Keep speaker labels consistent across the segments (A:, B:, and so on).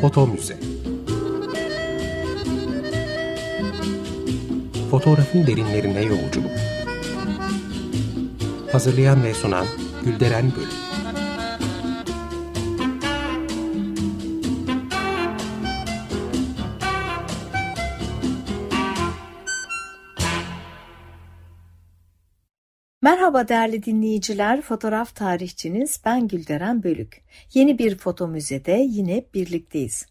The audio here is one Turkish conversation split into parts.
A: Foto Müze. Fotoğrafın derinlerine yolculuk. Hazırlayan ve sunan Gülderen Bölüm
B: Merhaba değerli dinleyiciler, fotoğraf tarihçiniz ben Gülderen Bölük. Yeni bir foto müzede yine birlikteyiz.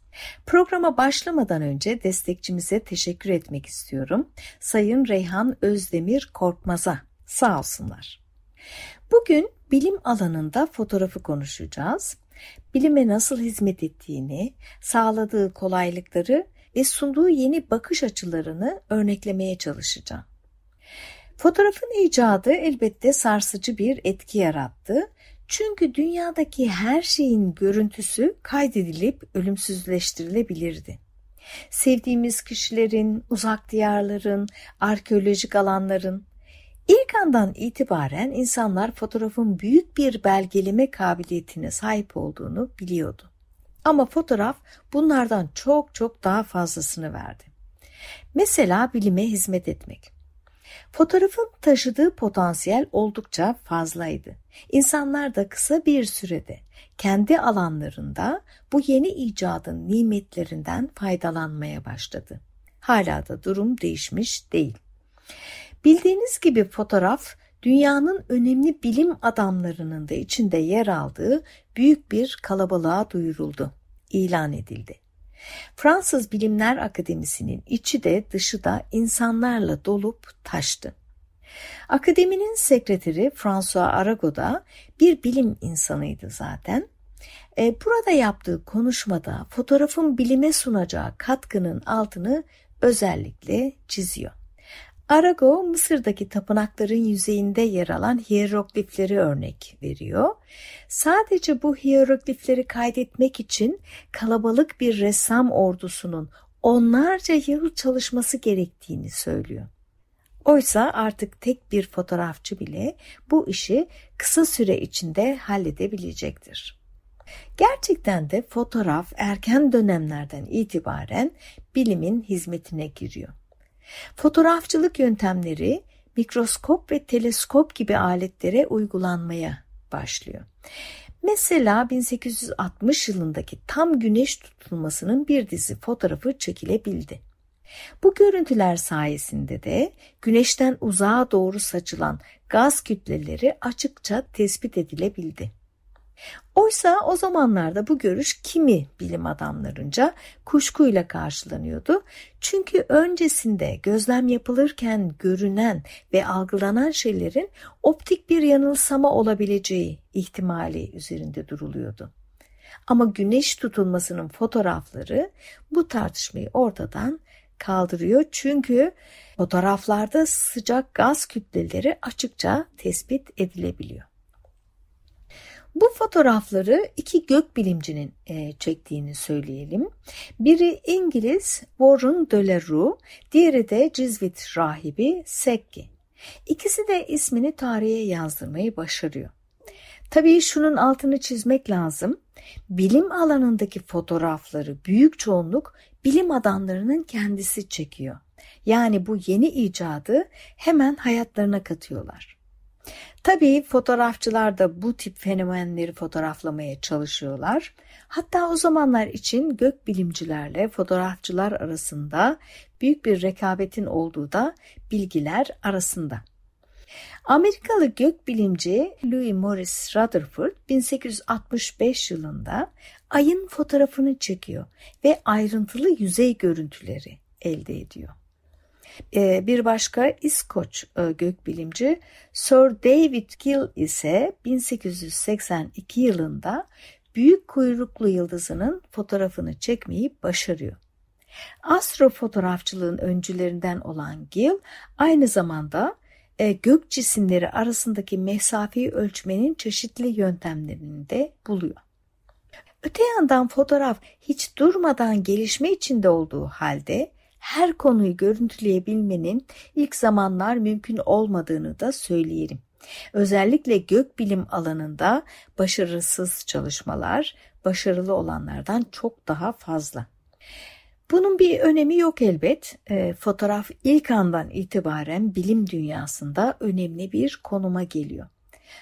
B: Programa başlamadan önce destekçimize teşekkür etmek istiyorum. Sayın Reyhan Özdemir Korkmaz'a sağ olsunlar. Bugün bilim alanında fotoğrafı konuşacağız. Bilime nasıl hizmet ettiğini, sağladığı kolaylıkları ve sunduğu yeni bakış açılarını örneklemeye çalışacağım. Fotoğrafın icadı elbette sarsıcı bir etki yarattı. Çünkü dünyadaki her şeyin görüntüsü kaydedilip ölümsüzleştirilebilirdi. Sevdiğimiz kişilerin, uzak diyarların, arkeolojik alanların, ilk andan itibaren insanlar fotoğrafın büyük bir belgeleme kabiliyetine sahip olduğunu biliyordu. Ama fotoğraf bunlardan çok çok daha fazlasını verdi. Mesela bilime hizmet etmek. Fotoğrafın taşıdığı potansiyel oldukça fazlaydı. İnsanlar da kısa bir sürede kendi alanlarında bu yeni icadın nimetlerinden faydalanmaya başladı. Hala da durum değişmiş değil. Bildiğiniz gibi fotoğraf dünyanın önemli bilim adamlarının da içinde yer aldığı büyük bir kalabalığa duyuruldu, ilan edildi. Fransız Bilimler Akademisi'nin içi de dışı da insanlarla dolup taştı. Akademinin sekreteri François Arago da bir bilim insanıydı zaten. E, burada yaptığı konuşmada fotoğrafın bilime sunacağı katkının altını özellikle çiziyor. Arago Mısır'daki tapınakların yüzeyinde yer alan hieroglifleri örnek veriyor. Sadece bu hieroglifleri kaydetmek için kalabalık bir ressam ordusunun onlarca yıl çalışması gerektiğini söylüyor. Oysa artık tek bir fotoğrafçı bile bu işi kısa süre içinde halledebilecektir. Gerçekten de fotoğraf erken dönemlerden itibaren bilimin hizmetine giriyor. Fotoğrafçılık yöntemleri mikroskop ve teleskop gibi aletlere uygulanmaya başlıyor. Mesela 1860 yılındaki tam güneş tutulmasının bir dizi fotoğrafı çekilebildi. Bu görüntüler sayesinde de güneşten uzağa doğru saçılan gaz kütleleri açıkça tespit edilebildi. Oysa o zamanlarda bu görüş kimi bilim adamlarınca kuşkuyla karşılanıyordu. Çünkü öncesinde gözlem yapılırken görünen ve algılanan şeylerin optik bir yanılsama olabileceği ihtimali üzerinde duruluyordu. Ama güneş tutulmasının fotoğrafları bu tartışmayı ortadan kaldırıyor. Çünkü fotoğraflarda sıcak gaz kütleleri açıkça tespit edilebiliyor. Bu fotoğrafları iki gökbilimcinin e, çektiğini söyleyelim. Biri İngiliz Warren Deleroux, diğeri de Cizvit rahibi Sekki. İkisi de ismini tarihe yazdırmayı başarıyor. Tabii şunun altını çizmek lazım. Bilim alanındaki fotoğrafları büyük çoğunluk bilim adamlarının kendisi çekiyor. Yani bu yeni icadı hemen hayatlarına katıyorlar. Tabii fotoğrafçılar da bu tip fenomenleri fotoğraflamaya çalışıyorlar. Hatta o zamanlar için gökbilimcilerle fotoğrafçılar arasında büyük bir rekabetin olduğu da bilgiler arasında. Amerikalı gökbilimci Louis Morris Rutherford 1865 yılında ayın fotoğrafını çekiyor ve ayrıntılı yüzey görüntüleri elde ediyor. Ee, bir başka İskoç e, gökbilimci Sir David Gill ise 1882 yılında büyük kuyruklu yıldızının fotoğrafını çekmeyi başarıyor. Astrofotoğrafçılığın öncülerinden olan Gill aynı zamanda e, gök cisimleri arasındaki mesafeyi ölçmenin çeşitli yöntemlerini de buluyor. Öte yandan fotoğraf hiç durmadan gelişme içinde olduğu halde her konuyu görüntüleyebilmenin ilk zamanlar mümkün olmadığını da söyleyelim. Özellikle gökbilim alanında başarısız çalışmalar başarılı olanlardan çok daha fazla. Bunun bir önemi yok elbet. E, fotoğraf ilk andan itibaren bilim dünyasında önemli bir konuma geliyor.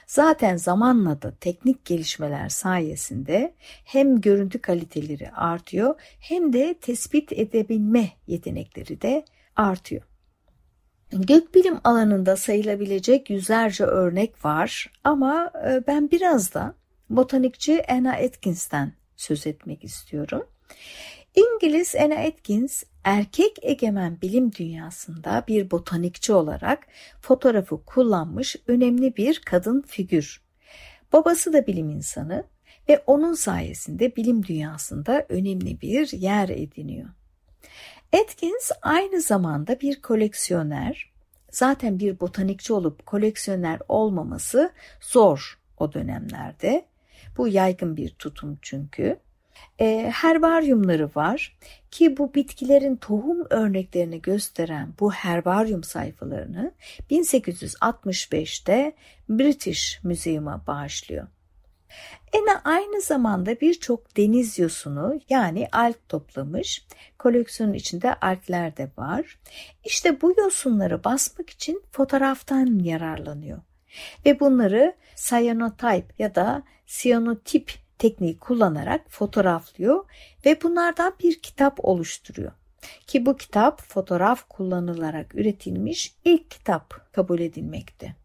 B: Zaten zamanla da teknik gelişmeler sayesinde hem görüntü kaliteleri artıyor hem de tespit edebilme yetenekleri de artıyor. Gökbilim alanında sayılabilecek yüzlerce örnek var ama e, ben biraz da botanikçi Anna Atkins'ten söz etmek istiyorum. İngiliz Anna Atkins erkek egemen bilim dünyasında bir botanikçi olarak fotoğrafı kullanmış önemli bir kadın figür. Babası da bilim insanı ve onun sayesinde bilim dünyasında önemli bir yer ediniyor. Atkins aynı zamanda bir koleksiyoner. Zaten bir botanikçi olup koleksiyoner olmaması zor o dönemlerde. Bu yaygın bir tutum çünkü. E, herbaryumları var ki bu bitkilerin tohum örneklerini gösteren bu herbaryum sayfalarını 1865'te British Museum'a bağışlıyor. Ena aynı zamanda birçok deniz yosunu yani alg toplamış. Koleksiyonun içinde algler de var. İşte bu yosunları basmak için fotoğraftan yararlanıyor. Ve bunları cyanotype ya da siyanotip tekniği kullanarak fotoğraflıyor ve bunlardan bir kitap oluşturuyor. Ki bu kitap fotoğraf kullanılarak üretilmiş ilk kitap kabul edilmekte.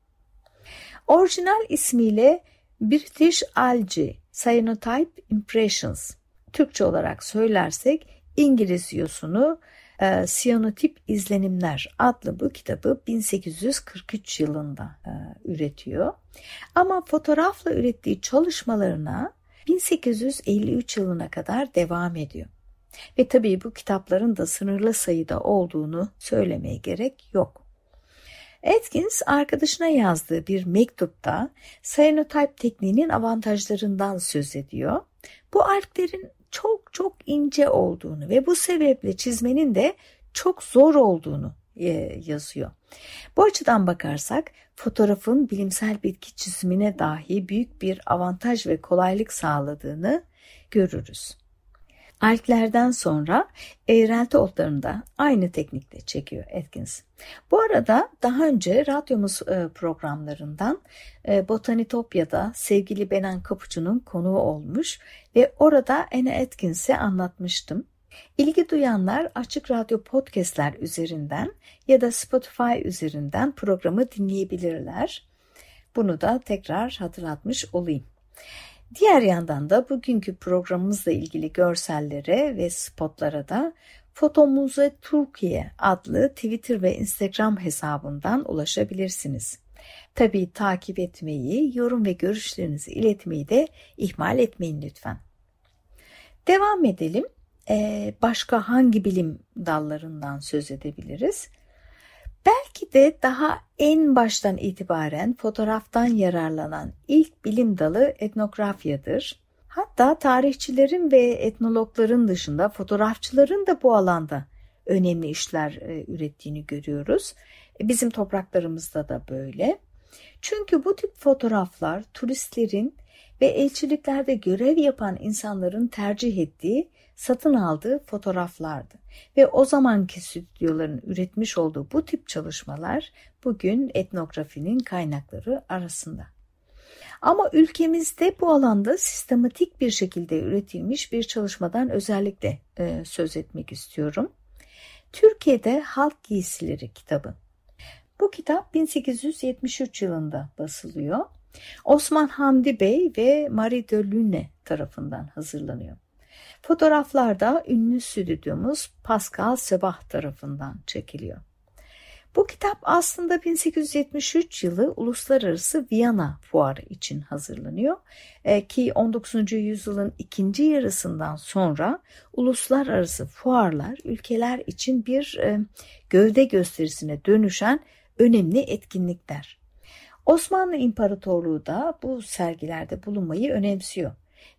B: Orijinal ismiyle British Algae Cyanotype Impressions Türkçe olarak söylersek İngiliz yosunu e, Siyanotip İzlenimler adlı bu kitabı 1843 yılında e, üretiyor. Ama fotoğrafla ürettiği çalışmalarına 1853 yılına kadar devam ediyor. Ve tabii bu kitapların da sınırlı sayıda olduğunu söylemeye gerek yok. Atkins arkadaşına yazdığı bir mektupta cyanotype tekniğinin avantajlarından söz ediyor. Bu alglerin çok çok ince olduğunu ve bu sebeple çizmenin de çok zor olduğunu yazıyor. Bu açıdan bakarsak fotoğrafın bilimsel bitki çizimine dahi büyük bir avantaj ve kolaylık sağladığını görürüz. Alklerden sonra eğrelti otlarını da aynı teknikle çekiyor Atkins. Bu arada daha önce radyomuz e, programlarından e, Botanitopya'da sevgili Benan Kapuçu'nun konuğu olmuş ve orada Anne Atkins'e anlatmıştım. İlgi duyanlar Açık Radyo podcastler üzerinden ya da Spotify üzerinden programı dinleyebilirler. Bunu da tekrar hatırlatmış olayım. Diğer yandan da bugünkü programımızla ilgili görsellere ve spotlara da Fotomuze Türkiye adlı Twitter ve Instagram hesabından ulaşabilirsiniz. Tabii takip etmeyi, yorum ve görüşlerinizi iletmeyi de ihmal etmeyin lütfen. Devam edelim. Ee, başka hangi bilim dallarından söz edebiliriz? Belki de daha en baştan itibaren fotoğraftan yararlanan ilk bilim dalı etnografyadır. Hatta tarihçilerin ve etnologların dışında fotoğrafçıların da bu alanda önemli işler e, ürettiğini görüyoruz. E, bizim topraklarımızda da böyle. Çünkü bu tip fotoğraflar turistlerin ve elçiliklerde görev yapan insanların tercih ettiği satın aldığı fotoğraflardı. Ve o zamanki stüdyoların üretmiş olduğu bu tip çalışmalar bugün etnografinin kaynakları arasında. Ama ülkemizde bu alanda sistematik bir şekilde üretilmiş bir çalışmadan özellikle e, söz etmek istiyorum. Türkiye'de Halk Giysileri kitabı. Bu kitap 1873 yılında basılıyor. Osman Hamdi Bey ve Marie de Lune tarafından hazırlanıyor. Fotoğraflar da ünlü stüdyomuz Pascal Sebah tarafından çekiliyor. Bu kitap aslında 1873 yılı Uluslararası Viyana Fuarı için hazırlanıyor e, ki 19. yüzyılın ikinci yarısından sonra uluslararası fuarlar ülkeler için bir e, gövde gösterisine dönüşen önemli etkinlikler. Osmanlı İmparatorluğu da bu sergilerde bulunmayı önemsiyor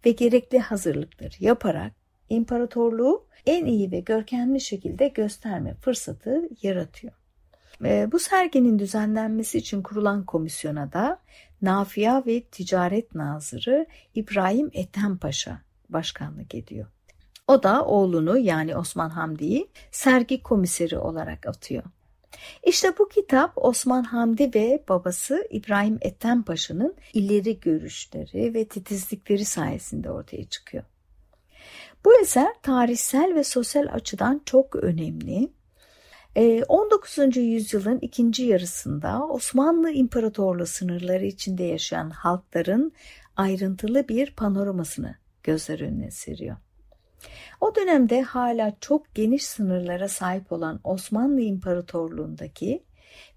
B: ve gerekli hazırlıkları yaparak imparatorluğu en iyi ve görkemli şekilde gösterme fırsatı yaratıyor. Bu serginin düzenlenmesi için kurulan komisyona da Nafia ve Ticaret Nazırı İbrahim Ethem Paşa başkanlık ediyor. O da oğlunu yani Osman Hamdi'yi sergi komiseri olarak atıyor. İşte bu kitap Osman Hamdi ve babası İbrahim Ethem Paşa'nın ileri görüşleri ve titizlikleri sayesinde ortaya çıkıyor. Bu eser tarihsel ve sosyal açıdan çok önemli. 19. Ee, yüzyılın ikinci yarısında Osmanlı İmparatorluğu sınırları içinde yaşayan halkların ayrıntılı bir panoramasını gözler önüne seriyor. O dönemde hala çok geniş sınırlara sahip olan Osmanlı İmparatorluğundaki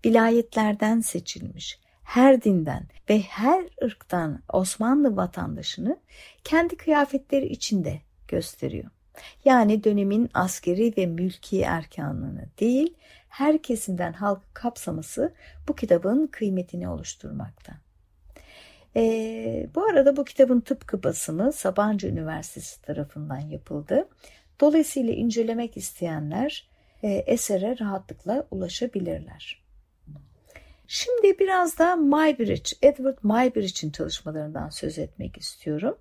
B: vilayetlerden seçilmiş her dinden ve her ırktan Osmanlı vatandaşını kendi kıyafetleri içinde gösteriyor. Yani dönemin askeri ve mülki erkanını değil, herkesinden halkı kapsaması bu kitabın kıymetini oluşturmakta. E, bu arada bu kitabın tıpkı basımı Sabancı Üniversitesi tarafından yapıldı. Dolayısıyla incelemek isteyenler e, esere rahatlıkla ulaşabilirler. Şimdi biraz da Muybridge, Edward Muybridge'in çalışmalarından söz etmek istiyorum.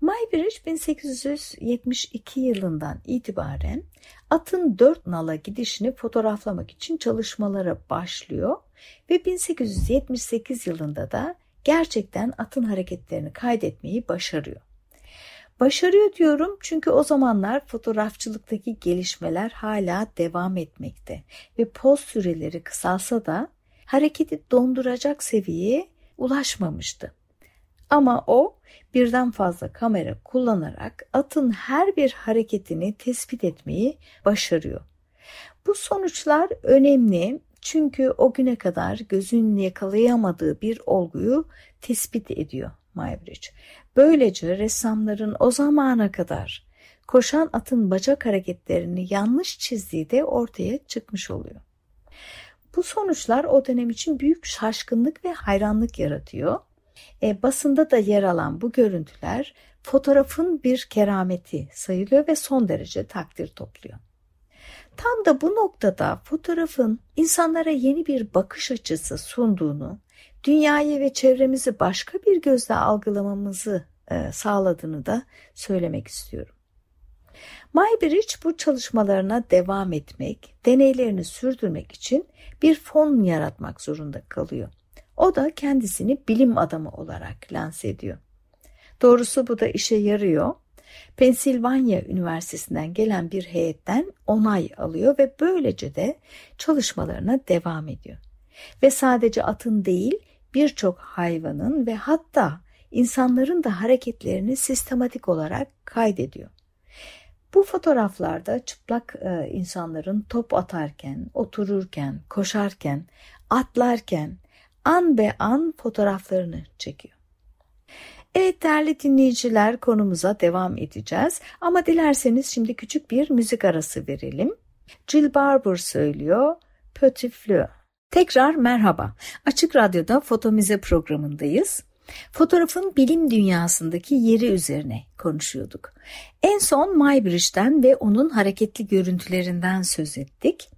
B: Muybridge 1872 yılından itibaren atın dört nala gidişini fotoğraflamak için çalışmalara başlıyor ve 1878 yılında da gerçekten atın hareketlerini kaydetmeyi başarıyor. Başarıyor diyorum çünkü o zamanlar fotoğrafçılıktaki gelişmeler hala devam etmekte ve poz süreleri kısalsa da hareketi donduracak seviyeye ulaşmamıştı. Ama o birden fazla kamera kullanarak atın her bir hareketini tespit etmeyi başarıyor. Bu sonuçlar önemli çünkü o güne kadar gözün yakalayamadığı bir olguyu tespit ediyor Muybridge. Böylece ressamların o zamana kadar koşan atın bacak hareketlerini yanlış çizdiği de ortaya çıkmış oluyor. Bu sonuçlar o dönem için büyük şaşkınlık ve hayranlık yaratıyor. E, basında da yer alan bu görüntüler fotoğrafın bir kerameti sayılıyor ve son derece takdir topluyor. Tam da bu noktada fotoğrafın insanlara yeni bir bakış açısı sunduğunu, dünyayı ve çevremizi başka bir gözle algılamamızı e, sağladığını da söylemek istiyorum. Maybridge bu çalışmalarına devam etmek, deneylerini sürdürmek için bir fon yaratmak zorunda kalıyor. O da kendisini bilim adamı olarak lanse ediyor. Doğrusu bu da işe yarıyor Pensilvanya Üniversitesi'nden gelen bir heyetten onay alıyor ve böylece de çalışmalarına devam ediyor. Ve sadece atın değil birçok hayvanın ve hatta insanların da hareketlerini sistematik olarak kaydediyor. Bu fotoğraflarda çıplak e, insanların top atarken, otururken, koşarken, atlarken an be an fotoğraflarını çekiyor. Evet değerli dinleyiciler konumuza devam edeceğiz ama dilerseniz şimdi küçük bir müzik arası verelim. Jill Barber söylüyor Petit Fleur. Tekrar merhaba. Açık Radyo'da Foto Müze programındayız. Fotoğrafın bilim dünyasındaki yeri üzerine konuşuyorduk. En son Muybridge'den ve onun hareketli görüntülerinden söz ettik.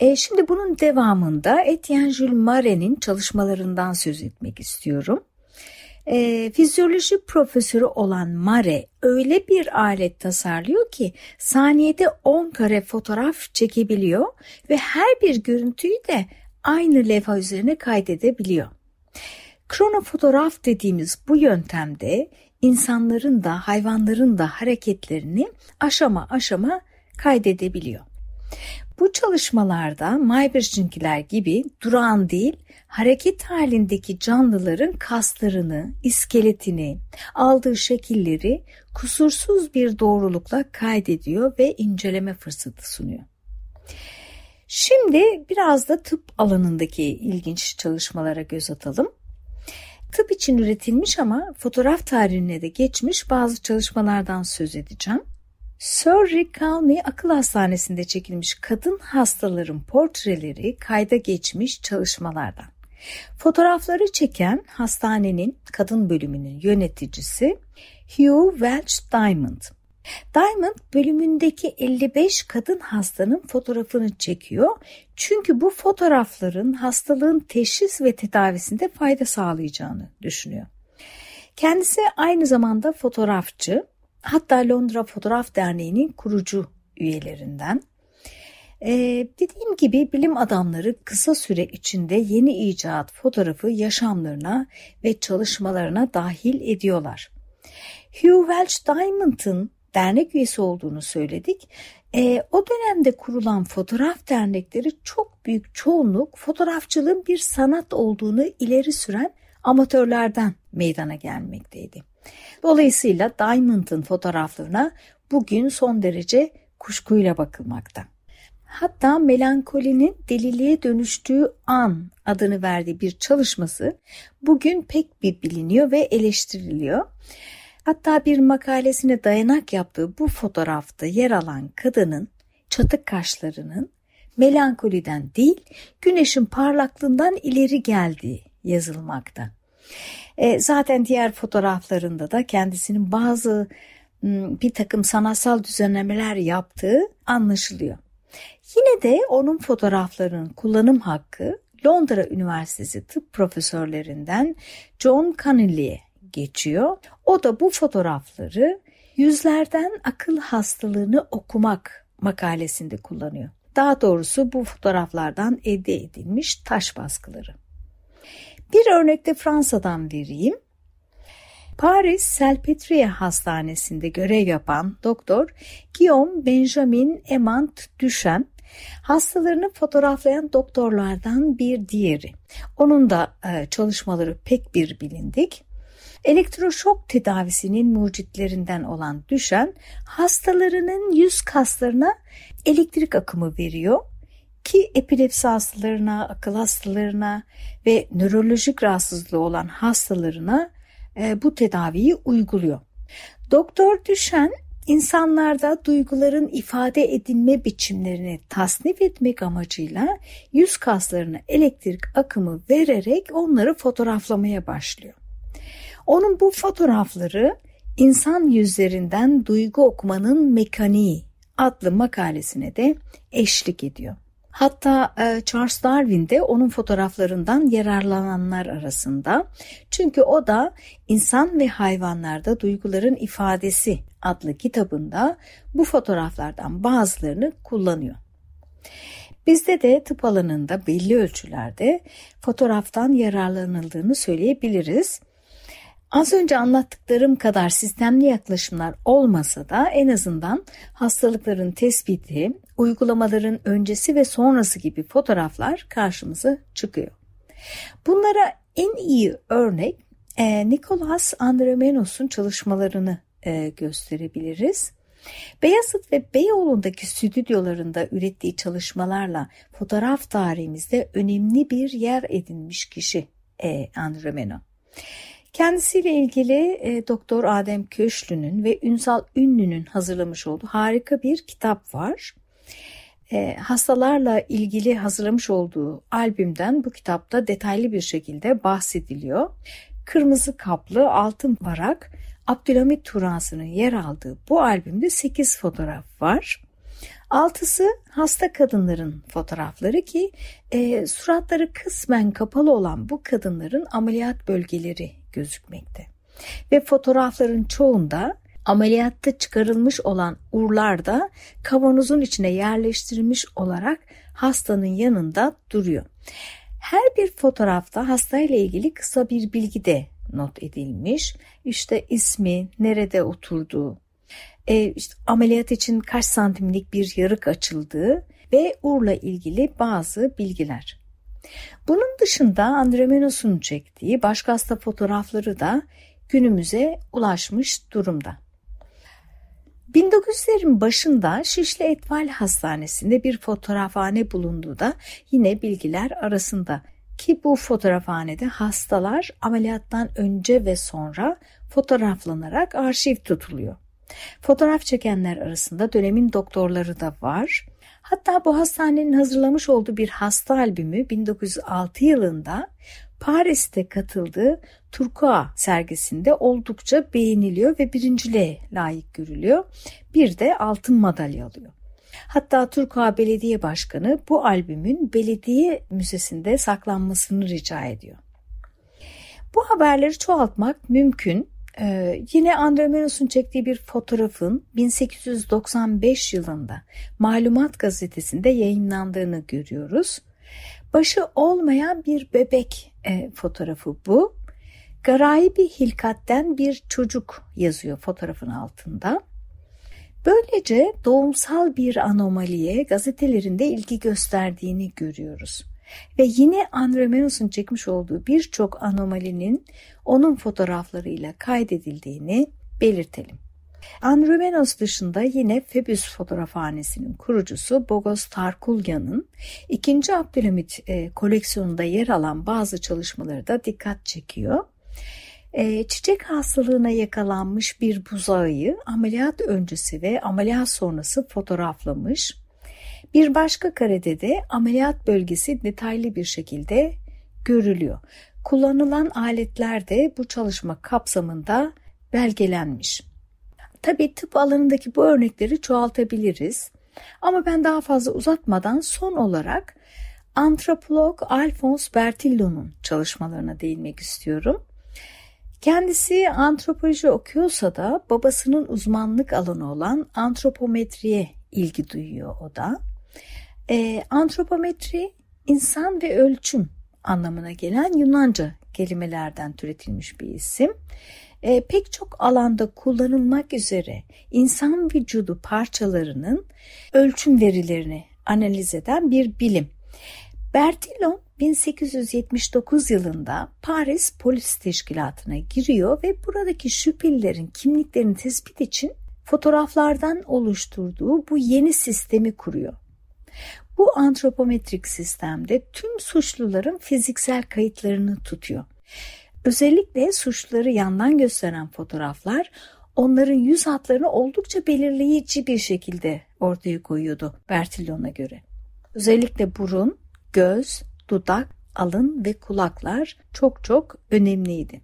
B: E, şimdi bunun devamında Etienne Jules Mare'nin çalışmalarından söz etmek istiyorum. E, fizyoloji profesörü olan Mare öyle bir alet tasarlıyor ki saniyede 10 kare fotoğraf çekebiliyor ve her bir görüntüyü de aynı levha üzerine kaydedebiliyor. Kronofotoğraf dediğimiz bu yöntemde insanların da hayvanların da hareketlerini aşama aşama kaydedebiliyor. Bu çalışmalarda Mayberçinkiler gibi durağan değil, hareket halindeki canlıların kaslarını, iskeletini, aldığı şekilleri kusursuz bir doğrulukla kaydediyor ve inceleme fırsatı sunuyor. Şimdi biraz da tıp alanındaki ilginç çalışmalara göz atalım. Tıp için üretilmiş ama fotoğraf tarihine de geçmiş bazı çalışmalardan söz edeceğim. Surrey County Akıl Hastanesi'nde çekilmiş kadın hastaların portreleri kayda geçmiş çalışmalardan. Fotoğrafları çeken hastanenin kadın bölümünün yöneticisi Hugh Welch Diamond. Diamond bölümündeki 55 kadın hastanın fotoğrafını çekiyor. Çünkü bu fotoğrafların hastalığın teşhis ve tedavisinde fayda sağlayacağını düşünüyor. Kendisi aynı zamanda fotoğrafçı, hatta Londra Fotoğraf Derneği'nin kurucu üyelerinden. Ee, dediğim gibi bilim adamları kısa süre içinde yeni icat fotoğrafı yaşamlarına ve çalışmalarına dahil ediyorlar. Hugh Welch Diamond'ın dernek üyesi olduğunu söyledik. E, o dönemde kurulan fotoğraf dernekleri çok büyük çoğunluk fotoğrafçılığın bir sanat olduğunu ileri süren amatörlerden meydana gelmekteydi. Dolayısıyla Diamond'ın fotoğraflarına bugün son derece kuşkuyla bakılmakta. Hatta melankolinin deliliğe dönüştüğü an adını verdiği bir çalışması bugün pek bir biliniyor ve eleştiriliyor. Hatta bir makalesine dayanak yaptığı bu fotoğrafta yer alan kadının çatık kaşlarının melankoliden değil güneşin parlaklığından ileri geldiği yazılmakta. E, zaten diğer fotoğraflarında da kendisinin bazı bir takım sanatsal düzenlemeler yaptığı anlaşılıyor. Yine de onun fotoğraflarının kullanım hakkı Londra Üniversitesi tıp profesörlerinden John Connelly'e geçiyor. O da bu fotoğrafları yüzlerden akıl hastalığını okumak makalesinde kullanıyor. Daha doğrusu bu fotoğraflardan elde edilmiş taş baskıları. Bir örnekte Fransa'dan vereyim. Paris Salpêtrière Hastanesi'nde görev yapan doktor Guillaume Benjamin Emant Duchenne hastalarını fotoğraflayan doktorlardan bir diğeri. Onun da e, çalışmaları pek bir bilindik. Elektroşok tedavisinin mucitlerinden olan düşen hastalarının yüz kaslarına elektrik akımı veriyor ki epilepsi hastalarına, akıl hastalarına ve nörolojik rahatsızlığı olan hastalarına e, bu tedaviyi uyguluyor. Doktor Düşen insanlarda duyguların ifade edilme biçimlerini tasnif etmek amacıyla yüz kaslarına elektrik akımı vererek onları fotoğraflamaya başlıyor. Onun bu fotoğrafları insan yüzlerinden duygu okumanın mekaniği adlı makalesine de eşlik ediyor. Hatta e, Charles Darwin de onun fotoğraflarından yararlananlar arasında. Çünkü o da İnsan ve Hayvanlarda Duyguların İfadesi adlı kitabında bu fotoğraflardan bazılarını kullanıyor. Bizde de tıp alanında belli ölçülerde fotoğraftan yararlanıldığını söyleyebiliriz. Az önce anlattıklarım kadar sistemli yaklaşımlar olmasa da en azından hastalıkların tespiti, uygulamaların öncesi ve sonrası gibi fotoğraflar karşımıza çıkıyor. Bunlara en iyi örnek e, Nicolas Andromenos'un çalışmalarını e, gösterebiliriz. Beyazıt ve Beyoğlu'ndaki stüdyolarında ürettiği çalışmalarla fotoğraf tarihimizde önemli bir yer edinmiş kişi e, Andromeno. Kendisiyle ilgili e, Doktor Adem Köşlü'nün ve Ünsal Ünlü'nün hazırlamış olduğu harika bir kitap var. E, hastalarla ilgili hazırlamış olduğu albümden bu kitapta detaylı bir şekilde bahsediliyor. Kırmızı kaplı altın varak Abdülhamit Turası'nın yer aldığı bu albümde 8 fotoğraf var. Altısı hasta kadınların fotoğrafları ki e, suratları kısmen kapalı olan bu kadınların ameliyat bölgeleri gözükmekte. Ve fotoğrafların çoğunda ameliyatta çıkarılmış olan urlar da kavanozun içine yerleştirilmiş olarak hastanın yanında duruyor. Her bir fotoğrafta hastayla ilgili kısa bir bilgi de not edilmiş. İşte ismi, nerede oturduğu, e, işte ameliyat için kaç santimlik bir yarık açıldığı ve urla ilgili bazı bilgiler. Bunun dışında Andromenos'un çektiği başka hasta fotoğrafları da günümüze ulaşmış durumda. 1900'lerin başında Şişli Etval Hastanesi'nde bir fotoğrafhane bulunduğu da yine bilgiler arasında ki bu fotoğrafhanede hastalar ameliyattan önce ve sonra fotoğraflanarak arşiv tutuluyor. Fotoğraf çekenler arasında dönemin doktorları da var. Hatta bu hastanenin hazırlamış olduğu bir hasta albümü 1906 yılında Paris'te katıldığı Turkuaz sergisinde oldukça beğeniliyor ve birinciliğe layık görülüyor. Bir de altın madalya alıyor. Hatta Turkuaz Belediye Başkanı bu albümün belediye müzesinde saklanmasını rica ediyor. Bu haberleri çoğaltmak mümkün. Ee, yine Andre Menos'un çektiği bir fotoğrafın 1895 yılında Malumat gazetesinde yayınlandığını görüyoruz. Başı olmayan bir bebek e, fotoğrafı bu. Garayibi Hilkat'ten bir çocuk yazıyor fotoğrafın altında. Böylece doğumsal bir anomaliye gazetelerinde ilgi gösterdiğini görüyoruz. Ve yine Andre Menos'un çekmiş olduğu birçok anomalinin onun fotoğraflarıyla kaydedildiğini belirtelim. Andromenos dışında yine Febüs fotoğrafhanesinin kurucusu Bogos Tarkulyan'ın 2. Abdülhamit e, koleksiyonunda yer alan bazı çalışmaları da dikkat çekiyor. E, çiçek hastalığına yakalanmış bir buzağıyı ameliyat öncesi ve ameliyat sonrası fotoğraflamış. Bir başka karede de ameliyat bölgesi detaylı bir şekilde görülüyor. Kullanılan aletler de bu çalışma kapsamında belgelenmiş. Tabii tıp alanındaki bu örnekleri çoğaltabiliriz. Ama ben daha fazla uzatmadan son olarak antropolog Alphonse Bertillon'un çalışmalarına değinmek istiyorum. Kendisi antropoloji okuyorsa da babasının uzmanlık alanı olan antropometriye ilgi duyuyor o da. E, antropometri insan ve ölçüm anlamına gelen Yunanca kelimelerden türetilmiş bir isim. E, pek çok alanda kullanılmak üzere insan vücudu parçalarının ölçüm verilerini analiz eden bir bilim. Bertillon 1879 yılında Paris Polis Teşkilatı'na giriyor ve buradaki şüphelilerin kimliklerini tespit için fotoğraflardan oluşturduğu bu yeni sistemi kuruyor. Bu antropometrik sistemde tüm suçluların fiziksel kayıtlarını tutuyor. Özellikle suçluları yandan gösteren fotoğraflar onların yüz hatlarını oldukça belirleyici bir şekilde ortaya koyuyordu Bertillon'a göre. Özellikle burun, göz, dudak, alın ve kulaklar çok çok önemliydi.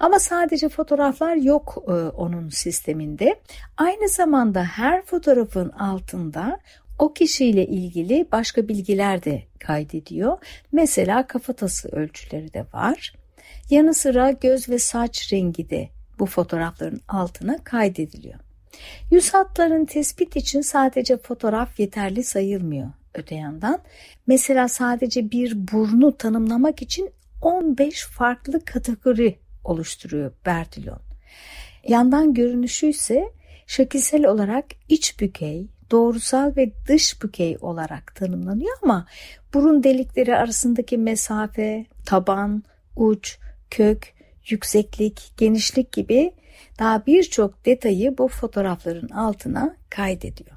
B: Ama sadece fotoğraflar yok e, onun sisteminde. Aynı zamanda her fotoğrafın altında o kişiyle ilgili başka bilgiler de kaydediyor. Mesela kafatası ölçüleri de var. Yanı sıra göz ve saç rengi de bu fotoğrafların altına kaydediliyor. Yüz hatların tespit için sadece fotoğraf yeterli sayılmıyor öte yandan. Mesela sadece bir burnu tanımlamak için 15 farklı kategori oluşturuyor Bertillon. Yandan görünüşü ise şekilsel olarak iç bükey, doğrusal ve dış bükey olarak tanımlanıyor ama burun delikleri arasındaki mesafe, taban, uç, kök, yükseklik, genişlik gibi daha birçok detayı bu fotoğrafların altına kaydediyor.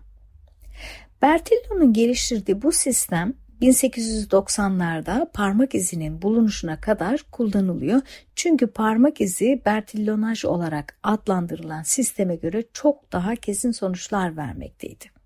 B: Bertillon'un geliştirdiği bu sistem 1890'larda parmak izinin bulunuşuna kadar kullanılıyor. Çünkü parmak izi Bertillonaj olarak adlandırılan sisteme göre çok daha kesin sonuçlar vermekteydi.